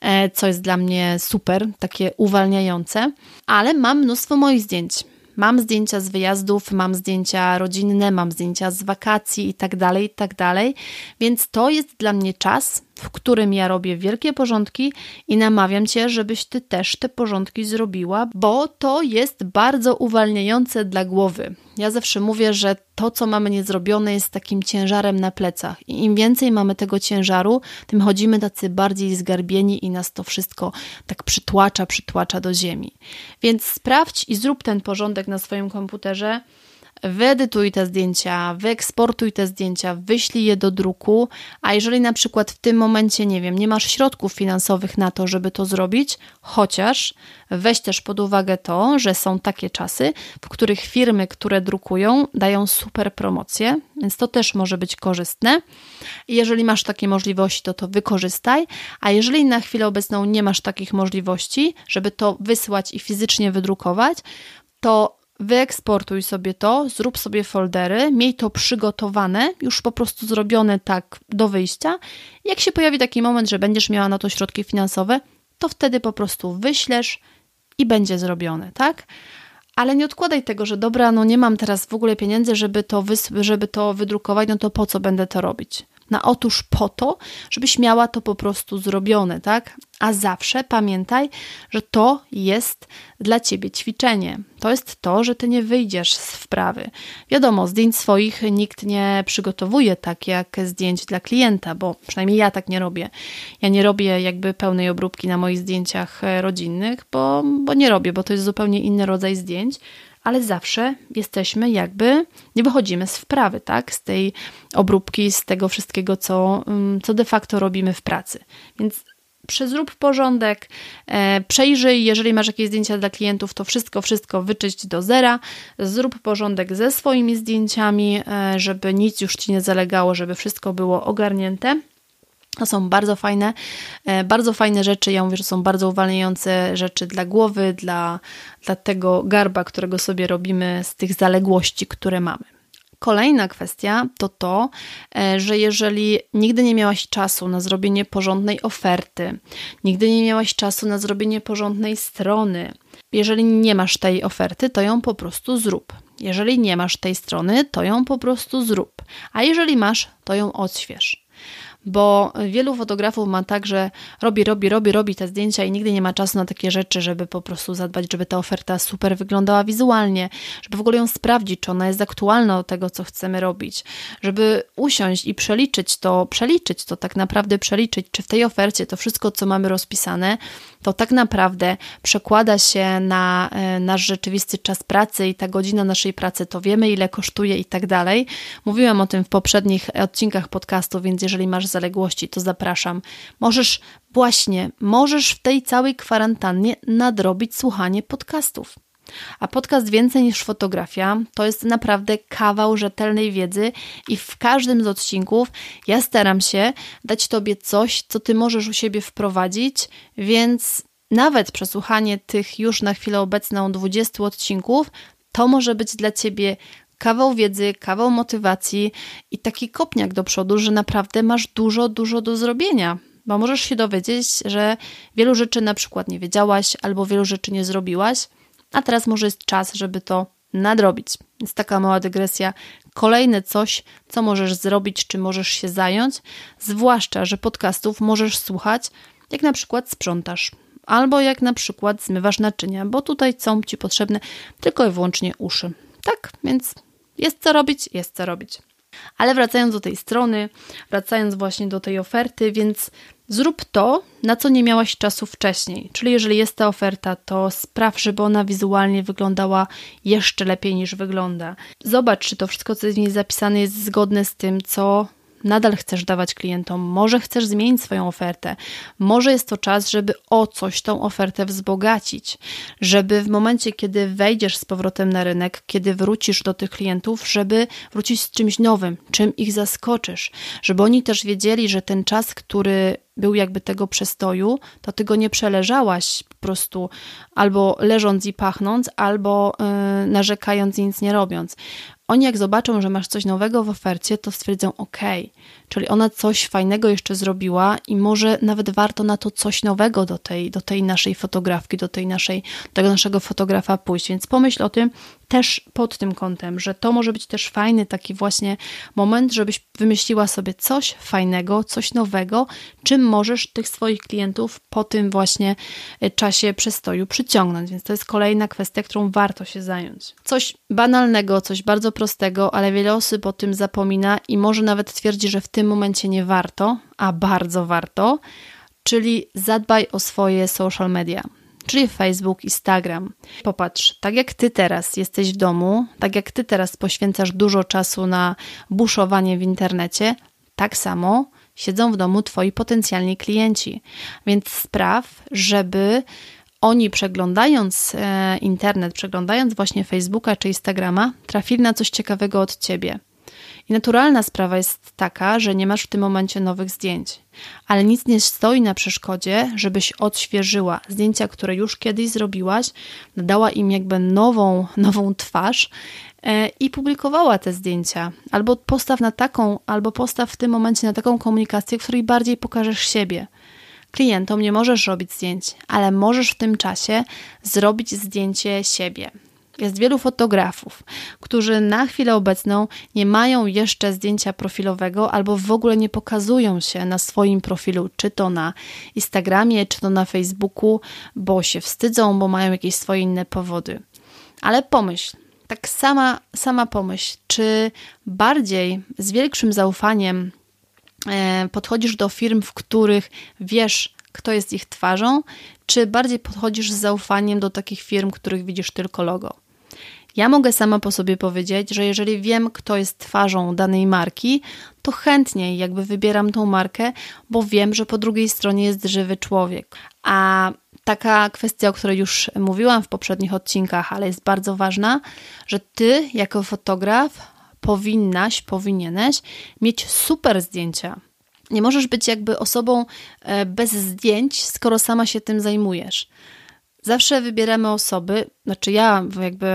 e, co jest dla mnie super, takie uwalniające, ale mam mnóstwo moich zdjęć. Mam zdjęcia z wyjazdów, mam zdjęcia rodzinne, mam zdjęcia z wakacji i tak dalej, i tak dalej. Więc to jest dla mnie czas, w którym ja robię wielkie porządki i namawiam cię, żebyś ty też te porządki zrobiła, bo to jest bardzo uwalniające dla głowy. Ja zawsze mówię, że to, co mamy niezrobione, jest takim ciężarem na plecach. I im więcej mamy tego ciężaru, tym chodzimy tacy bardziej zgarbieni i nas to wszystko tak przytłacza, przytłacza do ziemi. Więc sprawdź i zrób ten porządek na swoim komputerze wyedytuj te zdjęcia, wyeksportuj te zdjęcia, wyślij je do druku, a jeżeli na przykład w tym momencie, nie wiem, nie masz środków finansowych na to, żeby to zrobić, chociaż weź też pod uwagę to, że są takie czasy, w których firmy, które drukują, dają super promocje, więc to też może być korzystne. Jeżeli masz takie możliwości, to to wykorzystaj, a jeżeli na chwilę obecną nie masz takich możliwości, żeby to wysłać i fizycznie wydrukować, to wyeksportuj sobie to, zrób sobie foldery, miej to przygotowane, już po prostu zrobione tak do wyjścia. Jak się pojawi taki moment, że będziesz miała na to środki finansowe, to wtedy po prostu wyślesz i będzie zrobione, tak? Ale nie odkładaj tego, że dobra, no nie mam teraz w ogóle pieniędzy, żeby to, żeby to wydrukować, no to po co będę to robić? No otóż po to, żebyś miała to po prostu zrobione, tak? A zawsze pamiętaj, że to jest dla ciebie ćwiczenie. To jest to, że ty nie wyjdziesz z wprawy. Wiadomo, zdjęć swoich nikt nie przygotowuje tak jak zdjęć dla klienta, bo przynajmniej ja tak nie robię. Ja nie robię jakby pełnej obróbki na moich zdjęciach e, rodzinnych, bo, bo nie robię, bo to jest zupełnie inny rodzaj zdjęć ale zawsze jesteśmy jakby, nie wychodzimy z wprawy, tak? Z tej obróbki, z tego wszystkiego, co, mm, co de facto robimy w pracy. Więc zrób porządek, e, przejrzyj, jeżeli masz jakieś zdjęcia dla klientów, to wszystko, wszystko wyczyść do zera, zrób porządek ze swoimi zdjęciami, e, żeby nic już Ci nie zalegało, żeby wszystko było ogarnięte. To są bardzo fajne, e, bardzo fajne rzeczy. Ja mówię, że są bardzo uwalniające rzeczy dla głowy, dla, dla tego garba, którego sobie robimy z tych zaległości, które mamy. Kolejna kwestia to to, e, że jeżeli nigdy nie miałaś czasu na zrobienie porządnej oferty, nigdy nie miałaś czasu na zrobienie porządnej strony, jeżeli nie masz tej oferty, to ją po prostu zrób. Jeżeli nie masz tej strony, to ją po prostu zrób. A jeżeli masz, to ją odśwież bo wielu fotografów ma tak, że robi, robi, robi, robi te zdjęcia i nigdy nie ma czasu na takie rzeczy, żeby po prostu zadbać, żeby ta oferta super wyglądała wizualnie, żeby w ogóle ją sprawdzić, czy ona jest aktualna do tego, co chcemy robić, żeby usiąść i przeliczyć to, przeliczyć to, tak naprawdę przeliczyć, czy w tej ofercie to wszystko, co mamy rozpisane, to tak naprawdę przekłada się na e, nasz rzeczywisty czas pracy i ta godzina naszej pracy, to wiemy, ile kosztuje i tak dalej. Mówiłam o tym w poprzednich odcinkach podcastu, więc jeżeli masz zaległości, to zapraszam. Możesz właśnie, możesz w tej całej kwarantannie nadrobić słuchanie podcastów. A podcast Więcej niż fotografia to jest naprawdę kawał rzetelnej wiedzy i w każdym z odcinków ja staram się dać Tobie coś, co Ty możesz u siebie wprowadzić, więc nawet przesłuchanie tych już na chwilę obecną 20 odcinków to może być dla Ciebie kawał wiedzy, kawał motywacji i taki kopniak do przodu, że naprawdę masz dużo, dużo do zrobienia. Bo możesz się dowiedzieć, że wielu rzeczy na przykład nie wiedziałaś albo wielu rzeczy nie zrobiłaś, a teraz może jest czas, żeby to nadrobić. Jest taka mała dygresja. Kolejne coś, co możesz zrobić, czy możesz się zająć, zwłaszcza, że podcastów możesz słuchać, jak na przykład sprzątasz, albo jak na przykład zmywasz naczynia, bo tutaj są ci potrzebne tylko i wyłącznie uszy. Tak, więc jest co robić, jest co robić. Ale wracając do tej strony, wracając właśnie do tej oferty, więc zrób to, na co nie miałaś czasu wcześniej. Czyli jeżeli jest ta oferta, to spraw, żeby ona wizualnie wyglądała jeszcze lepiej niż wygląda. Zobacz, czy to wszystko, co jest w niej zapisane, jest zgodne z tym, co nadal chcesz dawać klientom, może chcesz zmienić swoją ofertę, może jest to czas, żeby o coś tą ofertę wzbogacić, żeby w momencie, kiedy wejdziesz z powrotem na rynek, kiedy wrócisz do tych klientów, żeby wrócić z czymś nowym, czym ich zaskoczysz, żeby oni też wiedzieli, że ten czas, który był jakby tego przestoju, to ty go nie przeleżałaś po prostu albo leżąc i pachnąc, albo yy, narzekając i nic nie robiąc. Oni jak zobaczą, że masz coś nowego w ofercie, to stwierdzą ok, czyli ona coś fajnego jeszcze zrobiła i może nawet warto na to coś nowego do tej, do tej naszej fotografki, do tej naszej, do tego naszego fotografa pójść. Więc pomyśl o tym też pod tym kątem, że to może być też fajny taki właśnie moment, żebyś wymyśliła sobie coś fajnego, coś nowego, czym możesz tych swoich klientów po tym właśnie e, czasie przestoju przyciągnąć. Więc to jest kolejna kwestia, którą warto się zająć. Coś banalnego, coś bardzo prostego, ale wiele osób o tym zapomina i może nawet twierdzi, że w tym momencie nie warto, a bardzo warto, czyli zadbaj o swoje social media czyli Facebook, Instagram. Popatrz, tak jak ty teraz jesteś w domu, tak jak ty teraz poświęcasz dużo czasu na buszowanie w internecie, tak samo siedzą w domu twoi potencjalni klienci. Więc spraw, żeby oni przeglądając e, internet, przeglądając właśnie Facebooka czy Instagrama, trafili na coś ciekawego od ciebie. I naturalna sprawa jest taka, że nie masz w tym momencie nowych zdjęć, ale nic nie stoi na przeszkodzie, żebyś odświeżyła zdjęcia, które już kiedyś zrobiłaś, nadała im jakby nową, nową twarz e, i publikowała te zdjęcia. Albo postaw na taką, albo postaw w tym momencie na taką komunikację, w której bardziej pokażesz siebie. Klientom nie możesz robić zdjęć, ale możesz w tym czasie zrobić zdjęcie siebie. Jest wielu fotografów, którzy na chwilę obecną nie mają jeszcze zdjęcia profilowego albo w ogóle nie pokazują się na swoim profilu, czy to na Instagramie, czy to na Facebooku, bo się wstydzą, bo mają jakieś swoje inne powody. Ale pomyśl, tak sama, sama pomyśl, czy bardziej z większym zaufaniem e, podchodzisz do firm, w których wiesz, kto jest ich twarzą, czy bardziej podchodzisz z zaufaniem do takich firm, których widzisz tylko logo? Ja mogę sama po sobie powiedzieć, że jeżeli wiem, kto jest twarzą danej marki, to chętniej jakby wybieram tą markę, bo wiem, że po drugiej stronie jest żywy człowiek. A taka kwestia, o której już mówiłam w poprzednich odcinkach, ale jest bardzo ważna, że ty jako fotograf powinnaś, powinieneś mieć super zdjęcia. Nie możesz być jakby osobą e, bez zdjęć, skoro sama się tym zajmujesz. Zawsze wybieramy osoby, znaczy ja jakby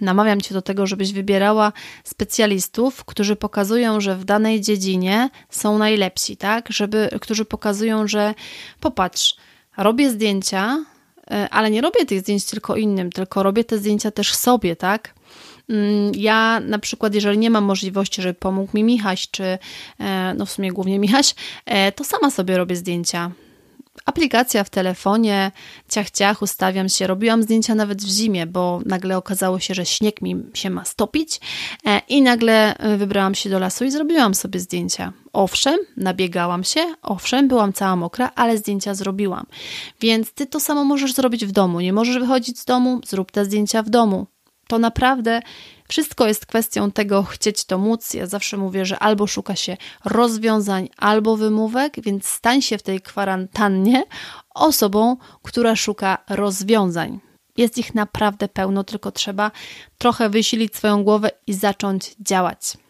namawiam cię do tego, żebyś wybierała specjalistów, którzy pokazują, że w danej dziedzinie są najlepsi, tak? Żeby, którzy pokazują, że popatrz, robię zdjęcia, e, ale nie robię tych zdjęć tylko innym, tylko robię te zdjęcia też sobie, tak? Mm, ja na przykład, jeżeli nie mam możliwości, żeby pomógł mi Michaś, czy e, no w sumie głównie Michaś, e, to sama sobie robię zdjęcia aplikacja w telefonie, ciach, ciach, ustawiam się. Robiłam zdjęcia nawet w zimie, bo nagle okazało się, że śnieg mi się ma stopić e, i nagle e, wybrałam się do lasu i zrobiłam sobie zdjęcia. Owszem, nabiegałam się, owszem, byłam cała mokra, ale zdjęcia zrobiłam. Więc ty to samo możesz zrobić w domu. Nie możesz wychodzić z domu, zrób te zdjęcia w domu. To naprawdę wszystko jest kwestią tego chcieć to móc. Ja zawsze mówię, że albo szuka się rozwiązań, albo wymówek, więc stań się w tej kwarantannie osobą, która szuka rozwiązań. Jest ich naprawdę pełno, tylko trzeba trochę wysilić swoją głowę i zacząć działać.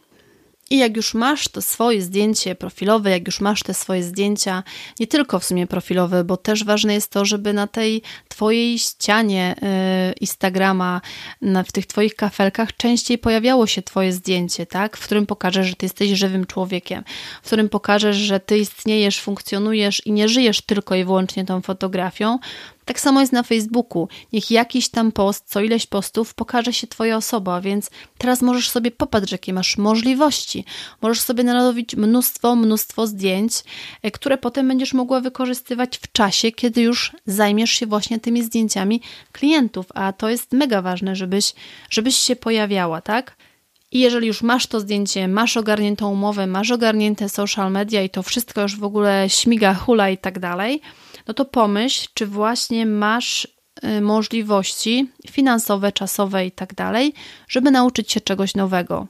I jak już masz to swoje zdjęcie profilowe, jak już masz te swoje zdjęcia, nie tylko w sumie profilowe, bo też ważne jest to, żeby na tej twojej ścianie y, Instagrama, w tych twoich kafelkach częściej pojawiało się twoje zdjęcie, tak? W którym pokażesz, że ty jesteś żywym człowiekiem, w którym pokażesz, że ty istniejesz, funkcjonujesz i nie żyjesz tylko i wyłącznie tą fotografią, tak samo jest na Facebooku. Niech jakiś tam post, co ileś postów pokaże się Twoja osoba, więc teraz możesz sobie popatrzeć, jakie masz możliwości. Możesz sobie narobić mnóstwo, mnóstwo zdjęć, e, które potem będziesz mogła wykorzystywać w czasie, kiedy już zajmiesz się właśnie tymi zdjęciami klientów, a to jest mega ważne, żebyś, żebyś się pojawiała, tak? I jeżeli już masz to zdjęcie, masz ogarniętą umowę, masz ogarnięte social media i to wszystko już w ogóle śmiga, hula i tak dalej, no to pomyśl, czy właśnie masz y, możliwości finansowe, czasowe i tak dalej, żeby nauczyć się czegoś nowego.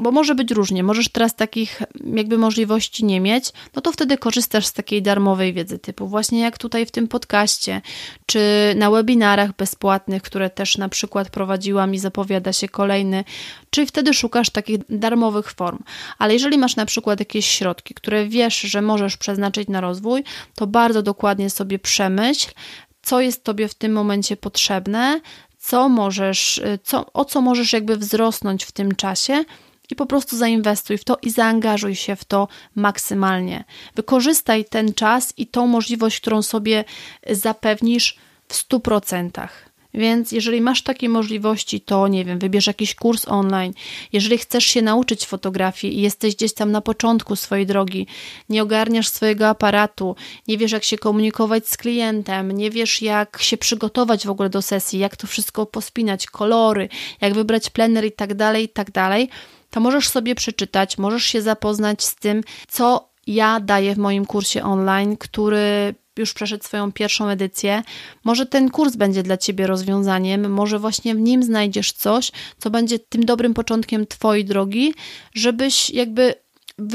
Bo może być różnie, możesz teraz takich jakby możliwości nie mieć, no to wtedy korzystasz z takiej darmowej wiedzy typu właśnie jak tutaj w tym podcaście, czy na webinarach bezpłatnych, które też na przykład prowadziłam i zapowiada się kolejny, czy wtedy szukasz takich darmowych form. Ale jeżeli masz na przykład jakieś środki, które wiesz, że możesz przeznaczyć na rozwój, to bardzo dokładnie sobie przemyśl, co jest Tobie w tym momencie potrzebne, co możesz, co, o co możesz jakby wzrosnąć w tym czasie i po prostu zainwestuj w to i zaangażuj się w to maksymalnie. Wykorzystaj ten czas i tą możliwość, którą sobie zapewnisz w 100%. Więc jeżeli masz takie możliwości, to nie wiem, wybierz jakiś kurs online. Jeżeli chcesz się nauczyć fotografii i jesteś gdzieś tam na początku swojej drogi, nie ogarniasz swojego aparatu, nie wiesz jak się komunikować z klientem, nie wiesz jak się przygotować w ogóle do sesji, jak to wszystko pospinać, kolory, jak wybrać plener i tak dalej, i tak dalej, to możesz sobie przeczytać, możesz się zapoznać z tym, co ja daję w moim kursie online, który już przeszedł swoją pierwszą edycję. Może ten kurs będzie dla Ciebie rozwiązaniem, może właśnie w nim znajdziesz coś, co będzie tym dobrym początkiem Twojej drogi, żebyś jakby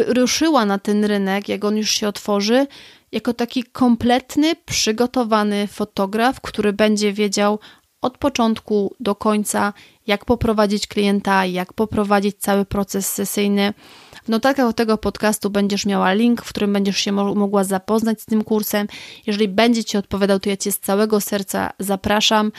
ruszyła na ten rynek, jak on już się otworzy, jako taki kompletny, przygotowany fotograf, który będzie wiedział od początku do końca, jak poprowadzić klienta, jak poprowadzić cały proces sesyjny. W notatkach tego podcastu będziesz miała link, w którym będziesz się mogła zapoznać z tym kursem. Jeżeli będzie Ci odpowiadał, to ja Cię z całego serca zapraszam.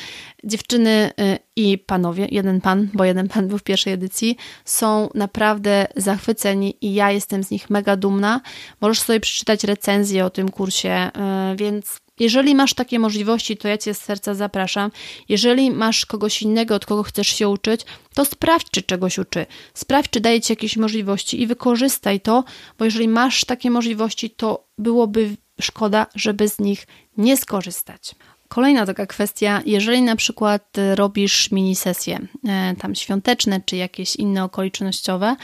Dziewczyny y, i panowie, jeden pan, bo jeden pan był w pierwszej edycji, są naprawdę zachwyceni i ja jestem z nich mega dumna. Możesz sobie przeczytać recenzję o tym kursie, y, więc jeżeli masz takie możliwości, to ja Cię z serca zapraszam. Jeżeli masz kogoś innego, od kogo chcesz się uczyć, to sprawdź, czy czegoś uczy. Sprawdź, czy daje Ci jakieś możliwości i wykorzystaj to, bo jeżeli masz takie możliwości, to byłoby szkoda, żeby z nich nie skorzystać. Kolejna taka kwestia, jeżeli na przykład robisz mini sesje e, tam świąteczne czy jakieś inne okolicznościowe,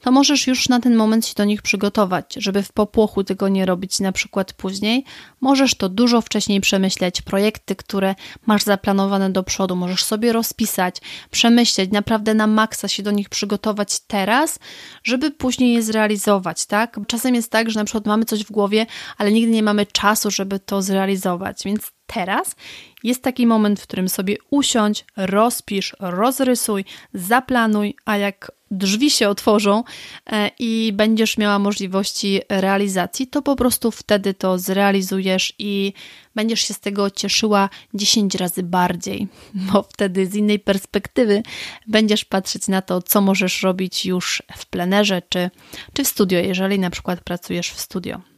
to możesz już na ten moment się do nich przygotować, żeby w popłochu tego nie robić na przykład później. Możesz to dużo wcześniej przemyśleć, projekty, które masz zaplanowane do przodu, możesz sobie rozpisać, przemyśleć, naprawdę na maksa się do nich przygotować teraz, żeby później je zrealizować, tak? Czasem jest tak, że na przykład mamy coś w głowie, ale nigdy nie mamy czasu, żeby to zrealizować, więc teraz jest taki moment, w którym sobie usiądź, rozpisz, rozrysuj, zaplanuj, a jak drzwi się otworzą e, i będziesz miała możliwości realizacji, to po prostu wtedy to zrealizujesz i będziesz się z tego cieszyła 10 razy bardziej, bo wtedy z innej perspektywy będziesz patrzeć na to, co możesz robić już w plenerze czy, czy w studio, jeżeli na przykład pracujesz w studio.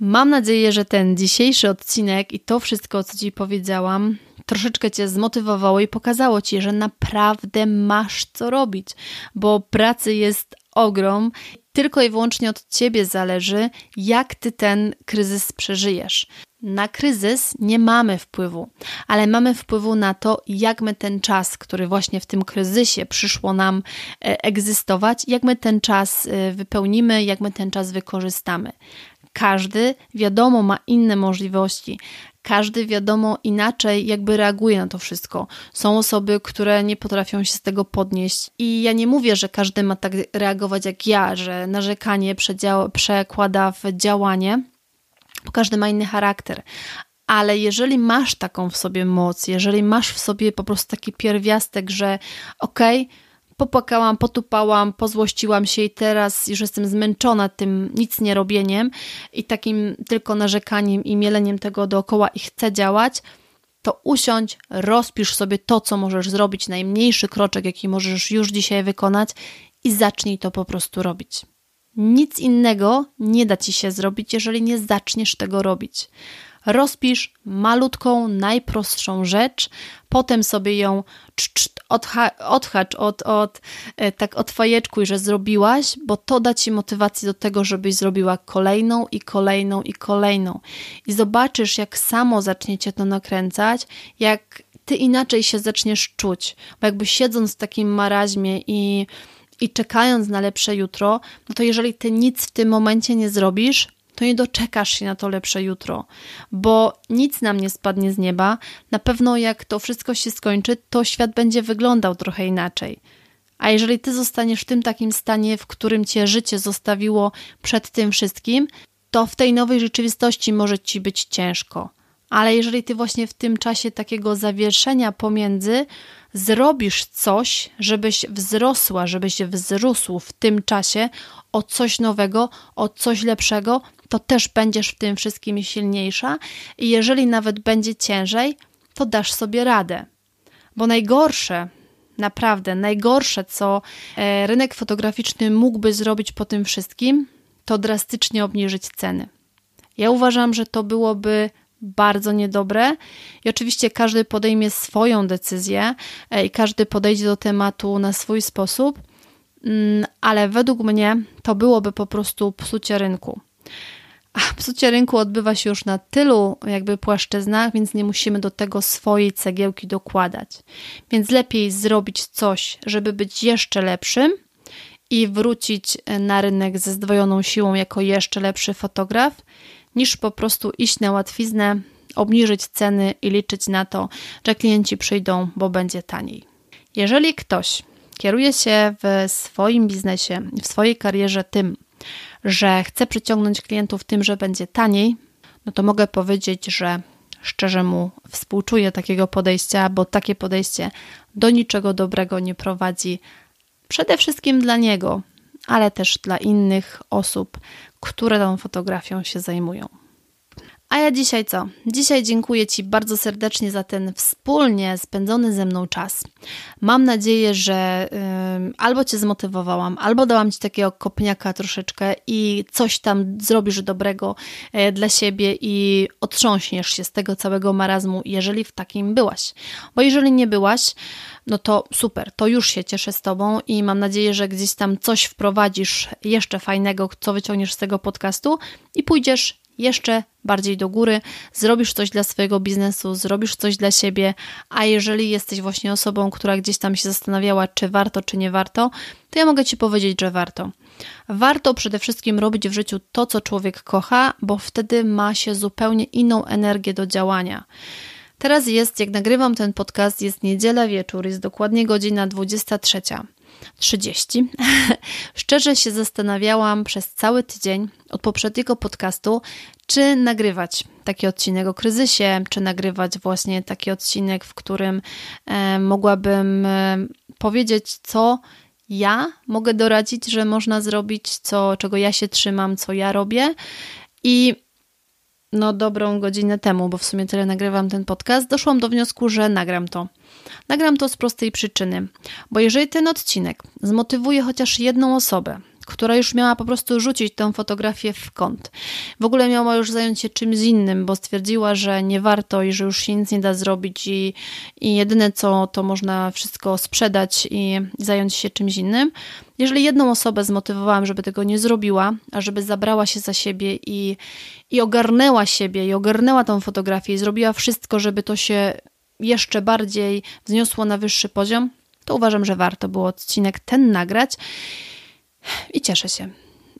Mam nadzieję, że ten dzisiejszy odcinek i to wszystko, co Ci powiedziałam, troszeczkę Cię zmotywowało i pokazało Ci, że naprawdę masz co robić, bo pracy jest ogrom. Tylko i wyłącznie od Ciebie zależy, jak Ty ten kryzys przeżyjesz. Na kryzys nie mamy wpływu, ale mamy wpływu na to, jak my ten czas, który właśnie w tym kryzysie przyszło nam e, egzystować, jak my ten czas e, wypełnimy, jak my ten czas wykorzystamy. Każdy, wiadomo, ma inne możliwości. Każdy, wiadomo, inaczej jakby reaguje na to wszystko. Są osoby, które nie potrafią się z tego podnieść, i ja nie mówię, że każdy ma tak reagować jak ja, że narzekanie przekłada w działanie, bo każdy ma inny charakter. Ale jeżeli masz taką w sobie moc, jeżeli masz w sobie po prostu taki pierwiastek, że okej, okay, popłakałam, potupałam, pozłościłam się i teraz już jestem zmęczona tym nic nie robieniem i takim tylko narzekaniem i mieleniem tego dookoła i chcę działać, to usiądź, rozpisz sobie to, co możesz zrobić, najmniejszy kroczek, jaki możesz już dzisiaj wykonać i zacznij to po prostu robić. Nic innego nie da ci się zrobić, jeżeli nie zaczniesz tego robić rozpisz malutką, najprostszą rzecz, potem sobie ją odhacz od, od, e, tak że zrobiłaś, bo to da Ci motywację do tego, żebyś zrobiła kolejną i kolejną i kolejną. I zobaczysz, jak samo zaczniecie to nakręcać, jak Ty inaczej się zaczniesz czuć, bo jakby siedząc w takim maraźmie i i czekając na lepsze jutro, no to jeżeli ty nic w tym momencie nie zrobisz, to nie doczekasz się na to lepsze jutro, bo nic nam nie spadnie z nieba. Na pewno, jak to wszystko się skończy, to świat będzie wyglądał trochę inaczej. A jeżeli ty zostaniesz w tym takim stanie, w którym cię życie zostawiło przed tym wszystkim, to w tej nowej rzeczywistości może ci być ciężko. Ale jeżeli ty właśnie w tym czasie takiego zawieszenia pomiędzy zrobisz coś, żebyś wzrosła, żebyś wzrósł w tym czasie o coś nowego, o coś lepszego, to też będziesz w tym wszystkim silniejsza i jeżeli nawet będzie ciężej, to dasz sobie radę. Bo najgorsze, naprawdę najgorsze, co e, rynek fotograficzny mógłby zrobić po tym wszystkim, to drastycznie obniżyć ceny. Ja uważam, że to byłoby bardzo niedobre i oczywiście każdy podejmie swoją decyzję e, i każdy podejdzie do tematu na swój sposób, mm, ale według mnie to byłoby po prostu psucie rynku. A psucie rynku odbywa się już na tylu jakby płaszczyznach, więc nie musimy do tego swojej cegiełki dokładać. Więc lepiej zrobić coś, żeby być jeszcze lepszym i wrócić na rynek ze zdwojoną siłą jako jeszcze lepszy fotograf, niż po prostu iść na łatwiznę, obniżyć ceny i liczyć na to, że klienci przyjdą, bo będzie taniej. Jeżeli ktoś kieruje się w swoim biznesie, w swojej karierze tym, że chce przyciągnąć klientów tym, że będzie taniej, no to mogę powiedzieć, że szczerze mu współczuję takiego podejścia, bo takie podejście do niczego dobrego nie prowadzi przede wszystkim dla niego, ale też dla innych osób, które tą fotografią się zajmują. A ja dzisiaj co? Dzisiaj dziękuję Ci bardzo serdecznie za ten wspólnie spędzony ze mną czas. Mam nadzieję, że albo Cię zmotywowałam, albo dałam Ci takiego kopniaka troszeczkę i coś tam zrobisz dobrego y, dla siebie i otrząśniesz się z tego całego marazmu, jeżeli w takim byłaś. Bo jeżeli nie byłaś, no to super, to już się cieszę z Tobą i mam nadzieję, że gdzieś tam coś wprowadzisz jeszcze fajnego, co wyciągniesz z tego podcastu i pójdziesz jeszcze bardziej do góry, zrobisz coś dla swojego biznesu, zrobisz coś dla siebie, a jeżeli jesteś właśnie osobą, która gdzieś tam się zastanawiała, czy warto, czy nie warto, to ja mogę Ci powiedzieć, że warto. Warto przede wszystkim robić w życiu to, co człowiek kocha, bo wtedy ma się zupełnie inną energię do działania. Teraz jest, jak nagrywam ten podcast, jest niedziela wieczór, jest dokładnie godzina 23. 30. Szczerze się zastanawiałam przez cały tydzień od poprzedniego podcastu, czy nagrywać taki odcinek o kryzysie, czy nagrywać właśnie taki odcinek, w którym e, mogłabym e, powiedzieć, co ja mogę doradzić, że można zrobić, co, czego ja się trzymam, co ja robię. I no dobrą godzinę temu, bo w sumie tyle nagrywam ten podcast, doszłam do wniosku, że nagram to. Nagram to z prostej przyczyny, bo jeżeli ten odcinek zmotywuje chociaż jedną osobę, która już miała po prostu rzucić tę fotografię w kąt. W ogóle miała już zająć się czymś innym, bo stwierdziła, że nie warto i że już się nic nie da zrobić i, i jedyne co, to można wszystko sprzedać i zająć się czymś innym. Jeżeli jedną osobę zmotywowałam, żeby tego nie zrobiła, a żeby zabrała się za siebie i, i ogarnęła siebie, i ogarnęła tą fotografię, i zrobiła wszystko, żeby to się jeszcze bardziej wzniosło na wyższy poziom, to uważam, że warto było odcinek ten nagrać. I cieszę się.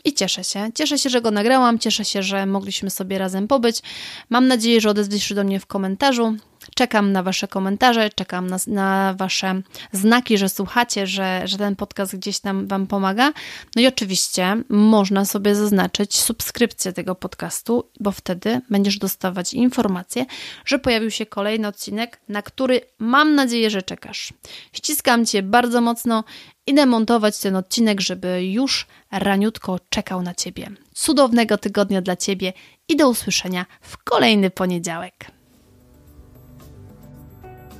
I cieszę się. Cieszę się, że go nagrałam. Cieszę się, że mogliśmy sobie razem pobyć. Mam nadzieję, że odezwiesz się do mnie w komentarzu. Czekam na Wasze komentarze, czekam na, na, Wasze znaki, że słuchacie, że, że ten podcast gdzieś tam Wam pomaga. No i oczywiście można sobie zaznaczyć subskrypcję tego podcastu, bo wtedy będziesz dostawać informację, że pojawił się kolejny odcinek, na który mam nadzieję, że czekasz. Ściskam Cię bardzo mocno. Idę montować ten odcinek, żeby już raniutko czekał na Ciebie. Cudownego tygodnia dla Ciebie i do usłyszenia w kolejny poniedziałek.